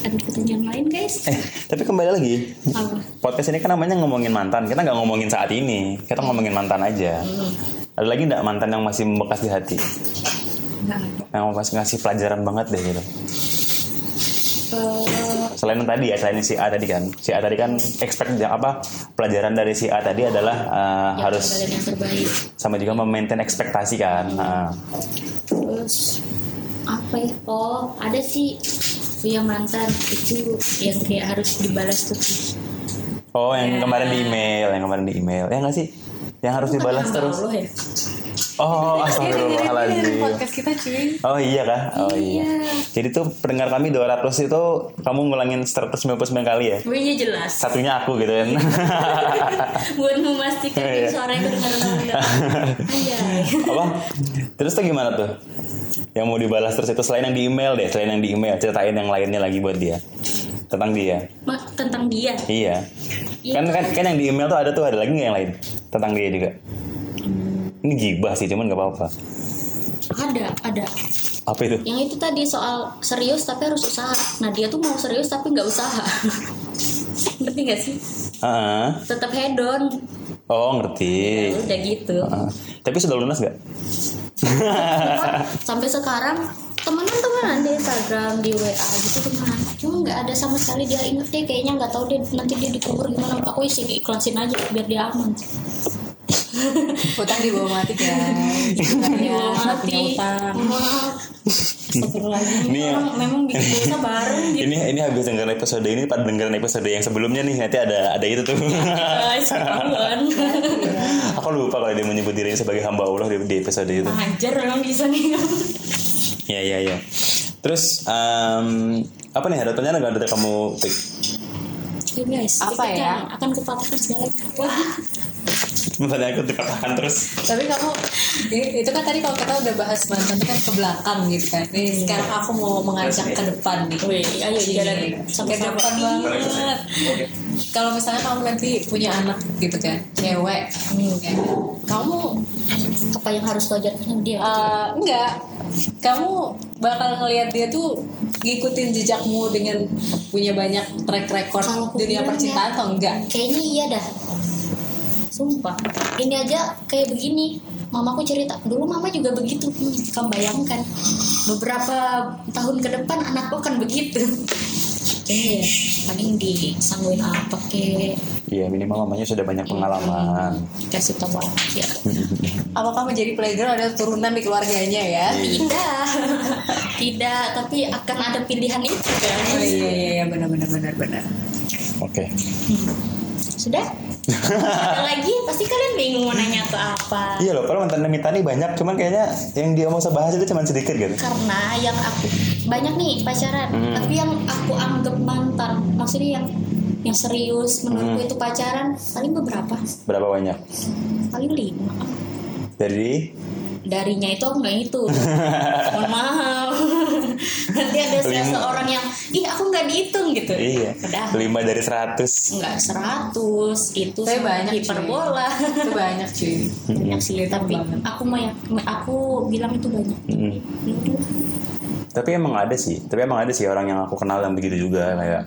ada pertanyaan lain guys? Eh, tapi kembali lagi. Apa? Podcast ini kan namanya ngomongin mantan. Kita nggak ngomongin saat ini. Kita ngomongin mantan aja. Hmm, Ada lagi nggak mantan yang masih membekas di hati? Nggak ada. Yang masih ngasih pelajaran banget deh gitu. Eh, Selain yang tadi ya, selain si A tadi kan. Si A tadi kan expect ya, apa pelajaran dari si A tadi adalah uh, yang harus yang terbaik. sama juga memaintain ekspektasi kan. Nah, Terus apa ya? Oh, ada sih punya mantan itu yang kayak harus dibalas terus. oh, yang Ya. kemarin di email, yang kemarin di email. Ya nggak sih? Yang harus dibalas Bukan terus. Allah ya. Oh, dengerin astagfirullahaladzim. podcast kita cuy. Oh iya kah? Oh iya. Jadi tuh pendengar kami 200 itu kamu ngulangin 199 kali ya? Oh iya jelas. Satunya aku gitu kan. Buat memastikan Iya. suara itu dengar benar. Anjay. Apa? Terus tuh gimana tuh? Yang mau dibalas terus itu selain yang di email deh, selain yang di email, ceritain yang lainnya lagi buat dia. Tentang dia. Tentang dia. Iya. Iya. Kan kan kan yang di email tuh ada tuh ada lagi nggak yang lain tentang dia juga. Ini gibah sih, cuman nggak apa-apa. Ada, ada. Apa itu? Yang itu tadi soal serius tapi harus usaha. Nah dia tuh mau serius tapi nggak usaha. Ngerti gak sih? Ah, Tetap hedon. oh ngerti. Udah gitu. Ah, tapi sudah lunas nggak? Sampai sekarang temenan-temenan di Instagram, di WA gitu temenan. Cuma nggak ada sama sekali dia inget deh kayaknya nggak tahu dia nanti dia dikubur gimana. Aku sih ikhlasin aja biar dia aman. Utang di bawah mati. Di bawah nggak punya mati. utang. Ini- Memang, memang bikin dosa bareng gitu. ini ini habis dengerin episode ini pada dengerin episode yang sebelumnya nih nanti ada ada itu tuh. Guys, ketahuan. Aku lupa kalau dia menyebut dirinya sebagai hamba Allah di, di episode itu. Hajar memang bisa nih. Iya iya iya. Terus em, apa nih ada pertanyaan nggak dari kamu Tik? Oke guys, Apa kita ya? akan kupatahkan segalanya. Pertanyaan aku dikatakan terus. Tapi kamu itu kan tadi kalau kita udah bahas mantan itu kan ke belakang gitu kan. Nih sekarang aku mau mengajak ke depan nih. Wih, ayo jalan Ke depan banget. Kalau misalnya kamu nanti punya anak gitu kan, cewek, ya, kamu apa yang harus sama dia? eh, enggak, kamu bakal ngelihat dia tuh ngikutin jejakmu dengan punya banyak track record aku dunia percintaan ya, atau enggak? Kayaknya iya dah. Sumpah. Ini aja kayak begini. Mamaku cerita, dulu mama juga begitu. Hmm, kamu bayangkan, beberapa tahun ke depan anakku akan begitu. Kayaknya ya, paling disangguin apa ke Iya minimal mamanya sudah banyak pengalaman. kasih tahu aja. Apakah menjadi playgirl ada turunan di keluarganya ya? Tidak, tidak. Tapi akan ada pilihan itu kan. Oh iya iya iya benar benar benar benar. Oke. Sudah? Ada lagi? Pasti kalian bingung mau nanya tuh apa. Iya loh, kalau mantan Mita nih banyak, cuman kayaknya yang dia mau bahas itu cuma sedikit gitu. karena yang aku banyak nih pacaran Hmm. tapi yang aku anggap mantan maksudnya yang yang serius menurutku Hmm. itu pacaran paling beberapa Berapa banyak? paling lima Dari darinya itu aku nggak itu mohon maaf nanti ada Lima. seseorang yang ih aku nggak dihitung gitu iya, udah 5 dari 100. nggak seratus itu Tapi banyak, cuy. hiperbola itu banyak cuy banyak sih tapi banget. aku mau aku bilang itu banyak Mm. Tapi emang ada sih, tapi emang ada sih orang yang aku kenal yang begitu juga kayak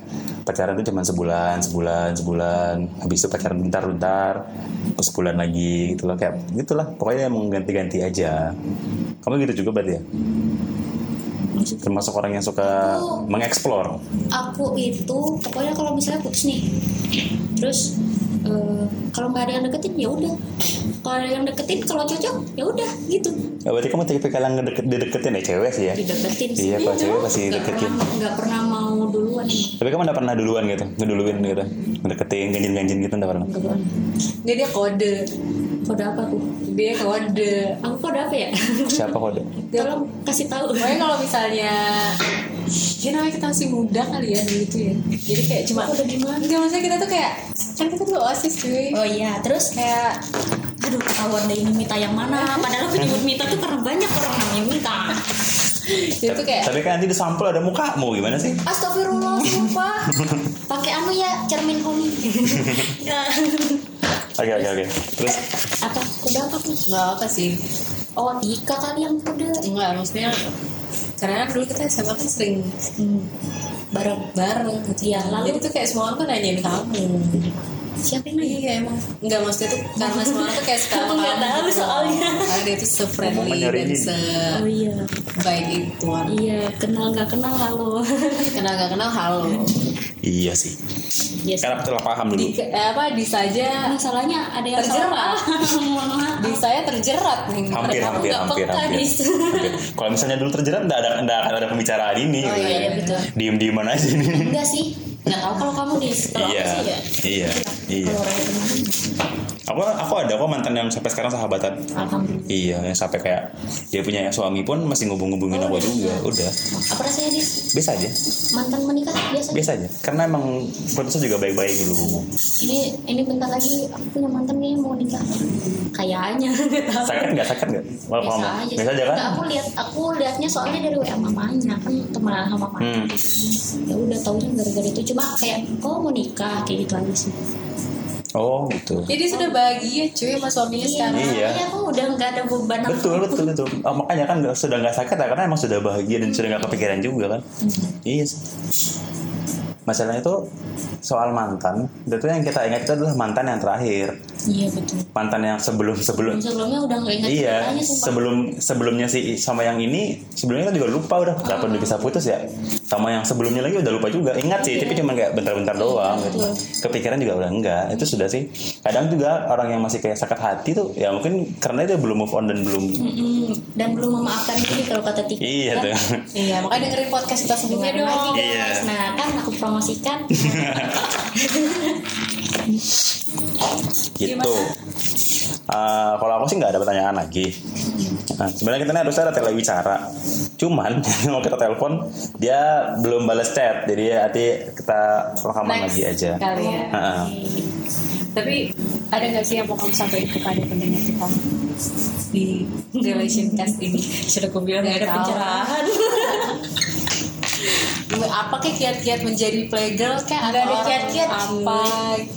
pacaran tuh cuma sebulan, sebulan, sebulan, habis itu pacaran bentar-bentar, terus sebulan lagi gitu loh kayak gitulah. Pokoknya emang ganti-ganti aja. Kamu gitu juga berarti ya? Termasuk orang yang suka Aku- mengeksplor. aku itu pokoknya kalau misalnya putus nih terus eh, kalau nggak ada yang deketin ya udah kalau ada yang deketin kalau cocok ya udah gitu Ya, berarti kamu tipikal yang ngedeket, dideketin ya cewek sih ya? dideketin sih Iya, kalau cewek pasti Nggak deketin. pernah- nggak pernah mau duluan. Tapi kamu udah pernah duluan gitu, ngeduluin gitu, ngedeketin, ganjin-ganjin gitu udah pernah? nggak pernah dia dia kode kode apa aku dia kode aku kode apa ya Siapa kode? tolong kasih tahu Pokoknya kalau misalnya Ya namanya kita masih muda kali ya dulu tuh ya. Jadi kayak cuma Aku udah gimana? Enggak maksudnya kita tuh kayak Kan kita tuh oasis cuy. Oh iya terus? Kayak aduh ketahuan deh ini Mita yang mana. Padahal aku nyebut Mita tuh karena banyak orang namanya Mita. Itu tuh kayak Tapi kan nanti di sampul ada mukamu gimana sih? Astagfirullah sumpah. Pakai anu ya cermin umi. Nggak. Oke oke oke. Terus? Apa? Kode apa tuh Nggak apa sih. Oh Tika kali yang kode. Enggak maksudnya Karena kan dulu kita SMA kan sering hmm. bareng bareng gitu Iya, lalu- Jadi tuh kayak semua orang tuh nanyain kamu. Siapa yang nanya? Iya emang. Enggak maksudnya tuh Karena semua orang tuh kayak suka Aku kamu tahu soalnya. Karena dia tuh se-friendly Dan se oh iya. baik itu. Iya kenal nggak kenal halo. Kenal gak kenal halo. Iya sih. Yes Karena aku telah paham dulu. di, eh, apa di saja masalahnya ada yang Terjerat. di saya terjerat nih Hampir Aku hampir nggak hampir hampir. Kalau misalnya dulu terjerat nggak ada nggak akan ada pembicaraan ini. Oh, iya, iya, betul. Diem dieman aja nih. enggak sih nggak tahu kalau kamu di kalau Iya, sih ya iya, iya. teman Aku aku ada kok mantan yang sampai sekarang sahabatan. alhamdulillah Iya, yang sampai kayak dia punya suami pun masih ngubung-ngubungin aku juga. Udah, apa rasanya dis biasa aja, mantan menikah biasa biasa aja. Karena emang putusnya juga baik-baik dulu. ini ini bentar lagi aku punya mantan nih mau nikah kayaknya Sakit nggak sakit nggak? Biasa kamu, aja biasa aja kan? Nggak, aku lihat aku lihatnya soalnya dari WA mamanya kan temenan sama mamanya Hmm. ya udah taunya gara-gara itu cuma kayak kok mau nikah kayak gitu aja sih Oh gitu. jadi sudah bahagia cuy sama suaminya iya sekarang Iya. makanya aku udah nggak ada beban Betul betul betul. Oh, makanya kan sudah nggak sakit ya karena emang sudah bahagia dan sudah nggak kepikiran juga kan. Iya sih. Masalahnya itu soal mantan, itu yang kita ingat itu adalah mantan yang terakhir, iya betul mantan yang sebelum sebelum Yang sebelumnya udah nggak ingat Iya, sebelum sebelumnya sih sama yang ini sebelumnya kita juga lupa udah kapan udah bisa putus ya. Sama yang sebelumnya lagi udah lupa juga. Ingat sih, tapi cuma kayak bentar-bentar doang gitu. betul. Kepikiran juga udah enggak. Itu sudah sih. Kadang juga orang yang masih kayak sakit hati tuh ya mungkin karena dia belum move on dan belum. Dan belum memaafkan diri kalau kata Tika Iya kan? tuh. iya makanya dengerin podcast kita sebelumnya dong lagi guys. Iya. Nah kan aku promosikan gitu. Eh, kalau aku sih nggak ada pertanyaan lagi. Nah, sebenarnya kita ini harusnya ada telewicara. Cuman mau kita telepon dia belum balas chat, jadi nanti kita rekaman Next lagi aja. kali ya Heeh. tapi ada nggak sih yang mau kamu sampaikan kepada pendengar kita di relation cast ini? Sudah aku bilang nggak ada pencerahan apa kayak kiat-kiat menjadi playgirl kayak Nggak ada kiat-kiat, apa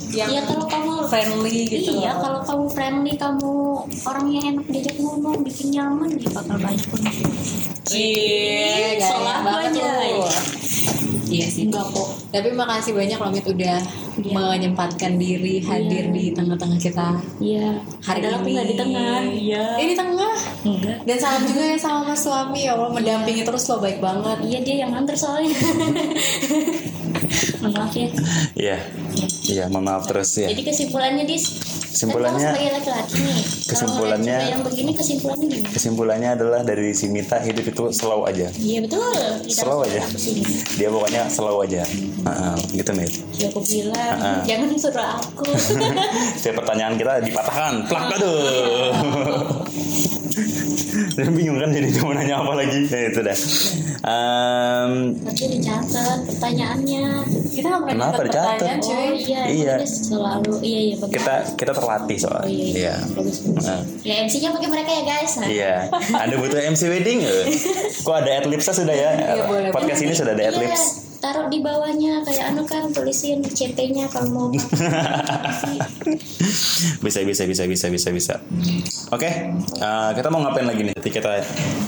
yang Iya kalau kamu friendly gitu Iya loh. kalau kamu friendly kamu orang yang enak diajak ngomong bikin nyaman ya bakal banyak pun. Iya, gaya Salah banyak. Iya sih. Enggak kok. Tapi makasih banyak loh Mit udah Iya. menyempatkan diri hadir Iya. di tengah-tengah kita Iya. hari Padahal aku ini. nggak di tengah. Iya. Eh di tengah. Enggak. Dan salam juga ya sama mas suami ya Allah mendampingi terus lo baik banget. Iya dia yang nganter soalnya. Mohon maaf ya Iya. Iya, mohon maaf terus ya. jadi kesimpulannya dis Kesimpulannya- sebagai laki-laki nih Kesimpulannya- yang begini kesimpulannya gimana Kesimpulannya adalah dari si Mita hidup itu slow aja. iya betul Kita Slow aja. Dia pokoknya slow aja. Heeh, gitu Mit. ya aku bilang Ah. jangan suruh aku Setiap pertanyaan kita dipatahkan, plak aduh. Dan bingung kan jadi mau nanya apa lagi? Ya, itu dah. Em, tapi dicatat pertanyaannya Kita nggak pernah Kenapa dapat dicatat? pertanyaan oh cuy. iya Iya. dia selalu iya iya kita kita terlatih soalnya. oh iya iya, Iya. bagus bagus Nah. ya MC-nya pakai mereka ya guys nah. Iya, Anda butuh MC wedding? eh? Kok ada adlibsnya sudah ya? Iya, boleh. Podcast ini sudah ada Iya, adlibs. Taruh di bawahnya kayak anu kan tulisin CT-nya kalau mau bisa bisa bisa bisa bisa bisa. Oke, eh, kita mau ngapain lagi nih? Berarti kita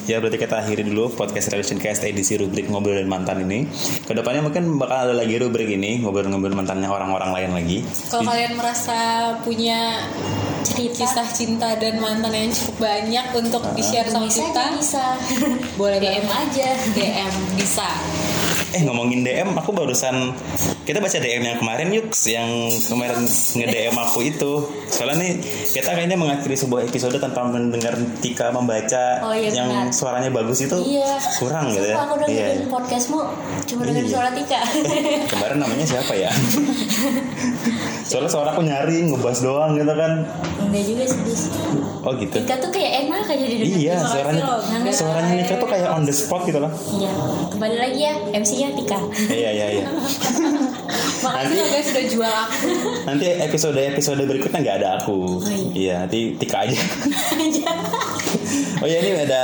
ya berarti kita akhiri dulu podcast Relation Cast edisi rubrik ngobrol dan mantan ini. Ke depannya mungkin bakal ada lagi rubrik ini ngobrol-ngobrol mantannya orang-orang lain lagi. Kalau kalian merasa punya cerita kisah cinta dan mantan yang cukup banyak untuk Ah. di share sama bisa kita, bisa boleh DM aja DM bisa. Eh ngomongin DM, aku barusan kita baca DM yang kemarin yuk, yang kemarin nge DM aku itu. Soalnya nih kita kayaknya mengakhiri sebuah episode tanpa mendengar Tika membaca Oh, iya, yang benar. suaranya bagus itu iya kurang gitu ya. Sumpah, aku dengerin Iya. podcastmu cuma dengerin Iya. suara Tika Kemarin namanya siapa ya? Soalnya suara aku nyari ngebahas doang gitu kan. enggak juga sih. Oh gitu. Tika tuh kayak enak aja didengar Iya, suaranya suaranya Nika tuh kayak on the spot gitu loh. iya kembali lagi ya MC-nya Tika Iya iya iya. Makasih ya guys sudah jual aku. Nanti episode episode berikutnya nggak ada aku. Iya, nanti Tika aja. Oh ya ini ada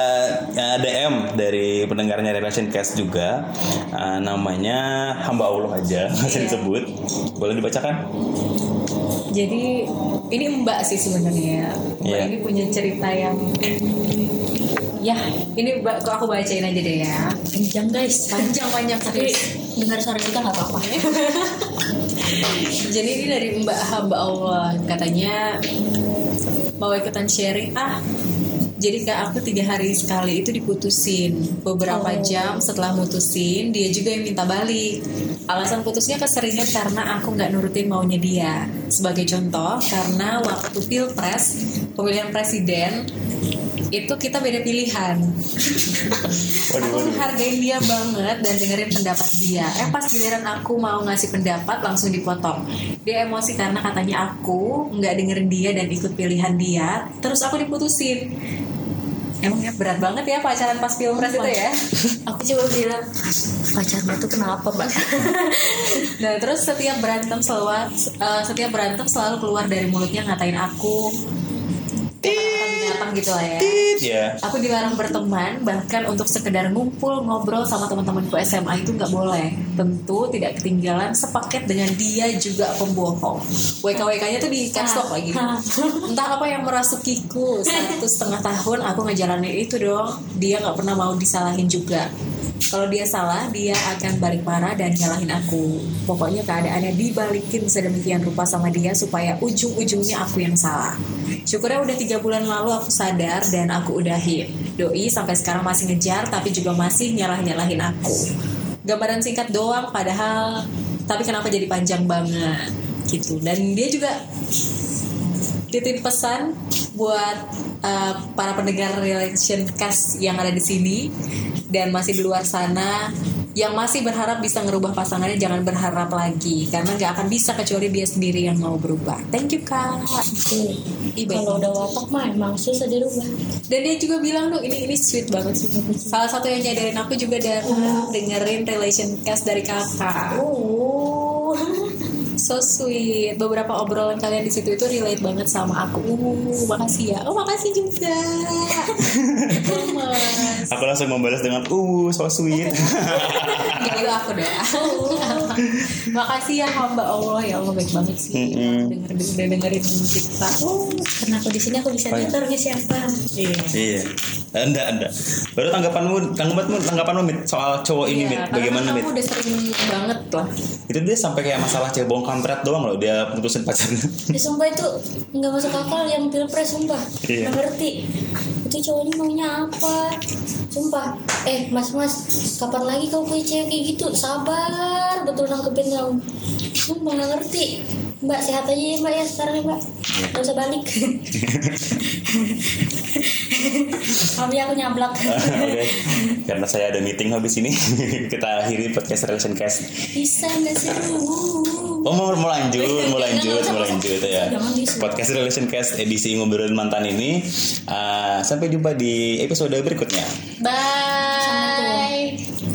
uh, DM dari pendengarnya Relation Cast juga Uh, namanya hamba Allah aja masih disebut boleh dibacakan Jadi ini Mbak sih sebenarnya. Mbak Iya. ini punya cerita yang ya ini kok aku bacain aja deh ya. panjang guys. Panjang-panjang tapi serius. dengar suara kita nggak apa-apa. Jadi ini dari Mbak hamba Allah. Katanya mau ikutan sharing ah. Jadi kak aku tiga hari sekali itu diputusin. Beberapa Oh. jam setelah mutusin dia juga yang minta balik. Alasan putusnya keseringan karena aku nggak nurutin maunya dia. Sebagai contoh karena waktu pilpres pemilihan presiden itu kita beda pilihan. Waduh, aku waduh. hargain dia banget dan dengerin pendapat dia. Eh pas giliran aku mau ngasih pendapat langsung dipotong. Dia emosi karena katanya aku nggak dengerin dia dan ikut pilihan dia. Terus aku diputusin. Emangnya berat banget ya pacaran pas pilpres itu ya? Aku coba bilang pacarmu tuh kenapa mbak nah terus setiap berantem selalu eh, setiap berantem selalu keluar dari mulutnya ngatain aku kata-kata binatang gitu lah ya ya Aku dilarang berteman, bahkan untuk sekedar ngumpul ngobrol sama teman-temanku SMA itu nggak boleh. Tentu tidak ketinggalan sepaket dengan dia juga pembohong. WKWK-nya tuh di lock lagi. Entah apa yang merasukiku satu setengah tahun aku ngejalanin itu dong. Dia nggak pernah mau disalahin juga. Kalau dia salah, dia akan balik marah dan nyalahin aku. Pokoknya keadaannya dibalikin sedemikian rupa sama dia supaya ujung-ujungnya aku yang salah. Syukurnya udah tiga bulan lalu aku sadar dan aku udahin. Doi sampai sekarang masih ngejar tapi juga masih nyalah-nyalahin aku. Gambaran singkat doang padahal tapi kenapa jadi panjang banget gitu. Dan dia juga titip pesan buat uh, para pendengar relation cast yang ada di sini dan masih di luar sana yang masih berharap bisa ngerubah pasangannya jangan berharap lagi karena nggak akan bisa kecuali dia sendiri yang mau berubah. Thank you kak. Kalau udah watak mah emang susah dirubah Dan dia juga bilang dong ini ini sweet banget sih. Salah satu yang nyadarin aku juga dan dengerin relation cast dari kakak. oh So sweet. Beberapa obrolan kalian di situ itu relate banget sama aku. Uh, makasih ya. Oh, makasih juga. Mas. aku langsung membalas dengan uh so sweet Ya itu aku deh. makasih ya hamba Allah ya Allah baik banget sih. Mm-mm. Denger denger dengerin kita. Oh, karena aku di sini aku bisa Oh, iya. orangnya siapa iya. iya anda anda baru tanggapanmu tanggapanmu tanggapanmu Mit, soal cowok ini Iya, Mit. bagaimana kamu Mit? udah sering banget lah. itu dia sampai kayak masalah cebong kampret doang loh dia putusin pacarnya. Ya, sumpah itu nggak masuk akal yang pilpres sumpah. Iya. nggak ngerti. Itu cowoknya maunya apa? Sumpah. Eh mas mas kapan lagi kau punya cewek kayak gitu? Sabar betul nangkepin kamu. Sumpah nggak ngerti mbak sehat aja ya mbak ya sekarang ya mbak. Gak usah balik. Tapi aku nyablak. Oke. Karena saya ada meeting habis ini, kita akhiri podcast Relation Cast. Bisa gak sih? Oh mau, mau lanjut, mau lanjut, mau lanjut ya. Podcast Relation Cast edisi ngobrolin mantan ini. Uh, sampai jumpa di episode berikutnya. Bye